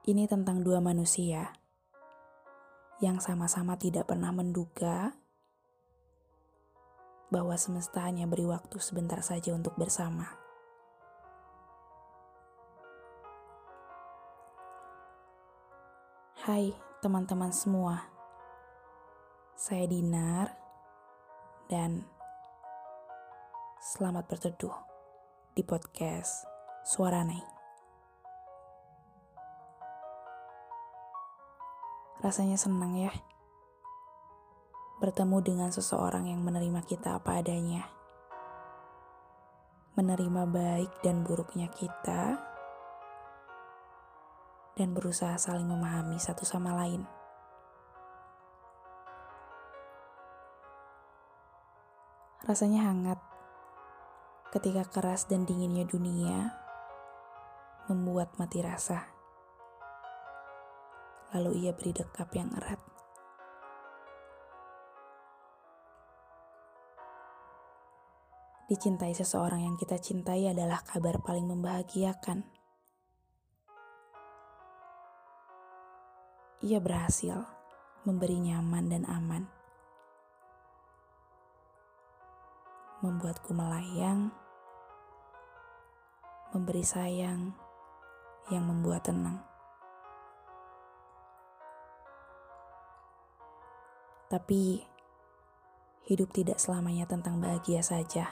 Ini tentang dua manusia yang sama-sama tidak pernah menduga bahwa semesta hanya beri waktu sebentar saja untuk bersama. Hai teman-teman semua, saya Dinar dan selamat berteduh di podcast Suara Naik. Rasanya senang ya. Bertemu dengan seseorang yang menerima kita apa adanya. Menerima baik dan buruknya kita. Dan berusaha saling memahami satu sama lain. Rasanya hangat ketika keras dan dinginnya dunia membuat mati rasa lalu ia beri dekap yang erat. Dicintai seseorang yang kita cintai adalah kabar paling membahagiakan. Ia berhasil memberi nyaman dan aman, membuatku melayang, memberi sayang yang membuat tenang. Tapi hidup tidak selamanya tentang bahagia saja.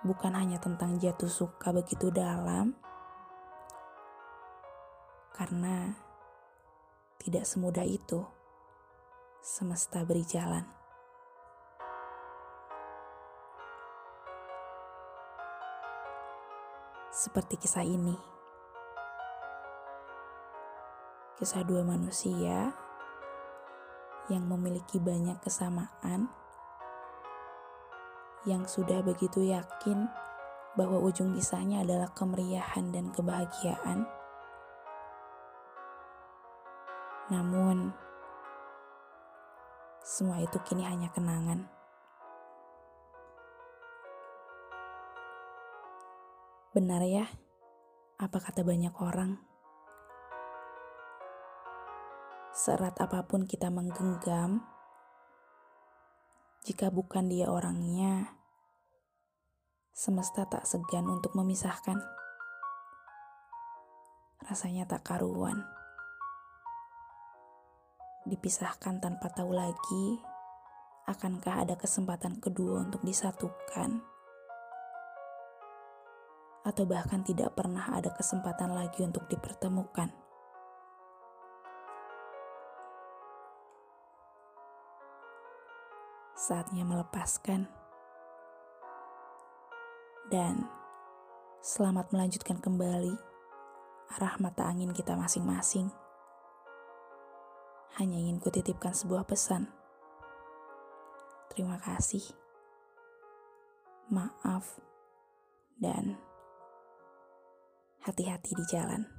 Bukan hanya tentang jatuh suka begitu dalam, karena tidak semudah itu semesta beri jalan. Seperti kisah ini kisah dua manusia yang memiliki banyak kesamaan, yang sudah begitu yakin bahwa ujung kisahnya adalah kemeriahan dan kebahagiaan. Namun, semua itu kini hanya kenangan. Benar ya, apa kata banyak orang? Seerat apa pun kita menggenggam, jika bukan dia orangnya, semesta tak segan untuk memisahkan. Rasanya tak karuan. Dipisahkan tanpa tahu lagi, akankah ada kesempatan kedua untuk disatukan? Atau bahkan tidak pernah ada kesempatan lagi untuk dipertemukan? Saatnya melepaskan. Dan selamat melanjutkan kembali arah mata angin kita masing-masing. Hanya ingin kutitipkan sebuah pesan. Terima kasih. Maaf. Dan hati-hati di jalan.